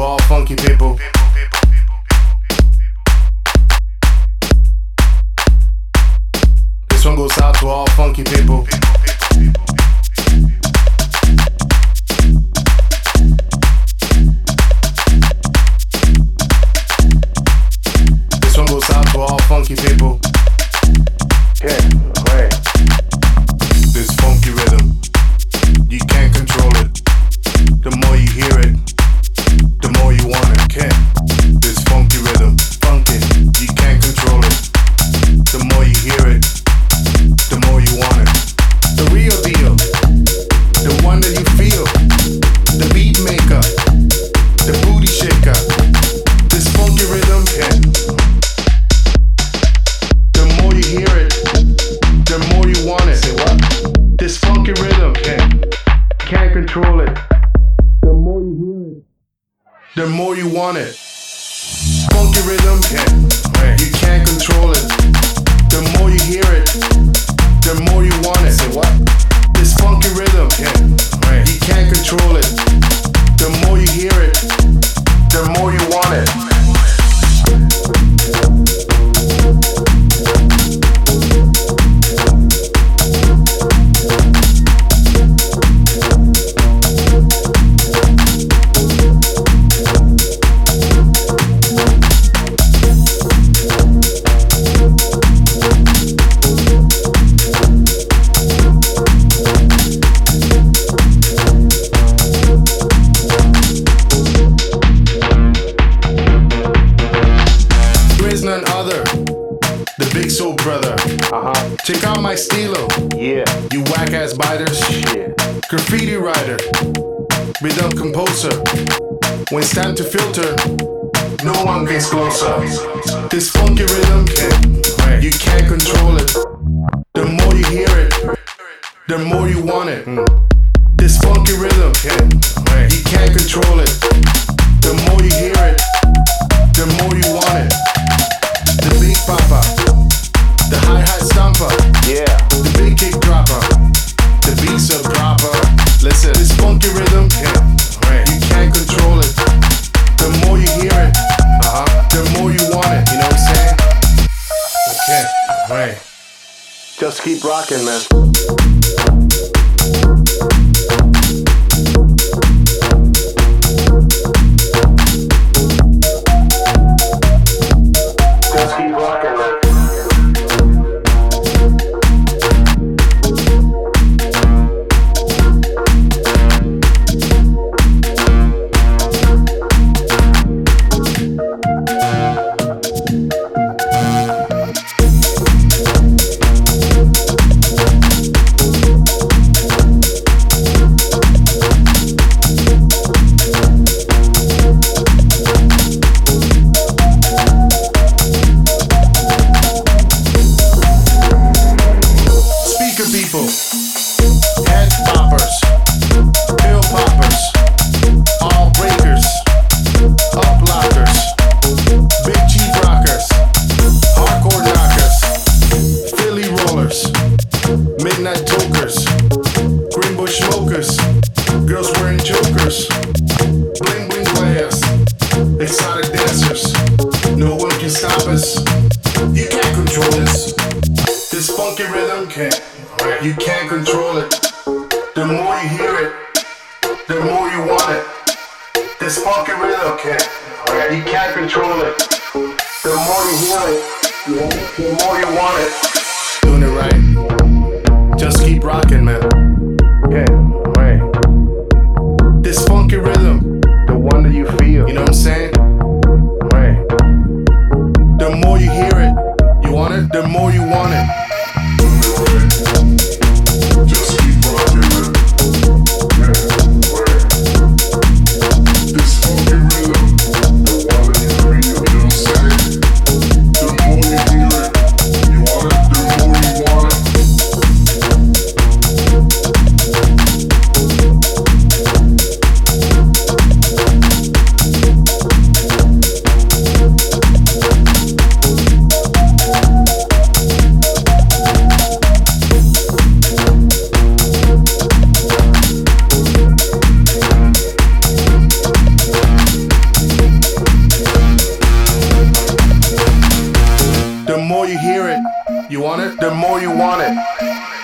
all funky people. This one goes out to all funky people. This one goes out to all funky people. More you want it. Say what? This funky rhythm, yeah. Can't control it. The more you hear it, the more you want it. Funky rhythm, yeah. You can't control it. Stilo. Yeah. You whack ass biters. Shit. Graffiti writer. Rhythm composer. When it's time to filter, no one gets closer. This funky rhythm, you can't control it. The more you hear it, the more you want it. Hmm. This funky rhythm, you can't control it. The more you hear it, keep rocking, man. Girls wearing jokers, bling bling players, exotic dancers. No one can stop us. You can't control this. This funky rhythm can't. You can't control it. The more you hear it, the more you want it. This funky rhythm can't. You can't control it. The more you hear it, the more you want it. Doing it right. Just keep rocking, man. Yeah, more you hear it. You want it? The more you want it.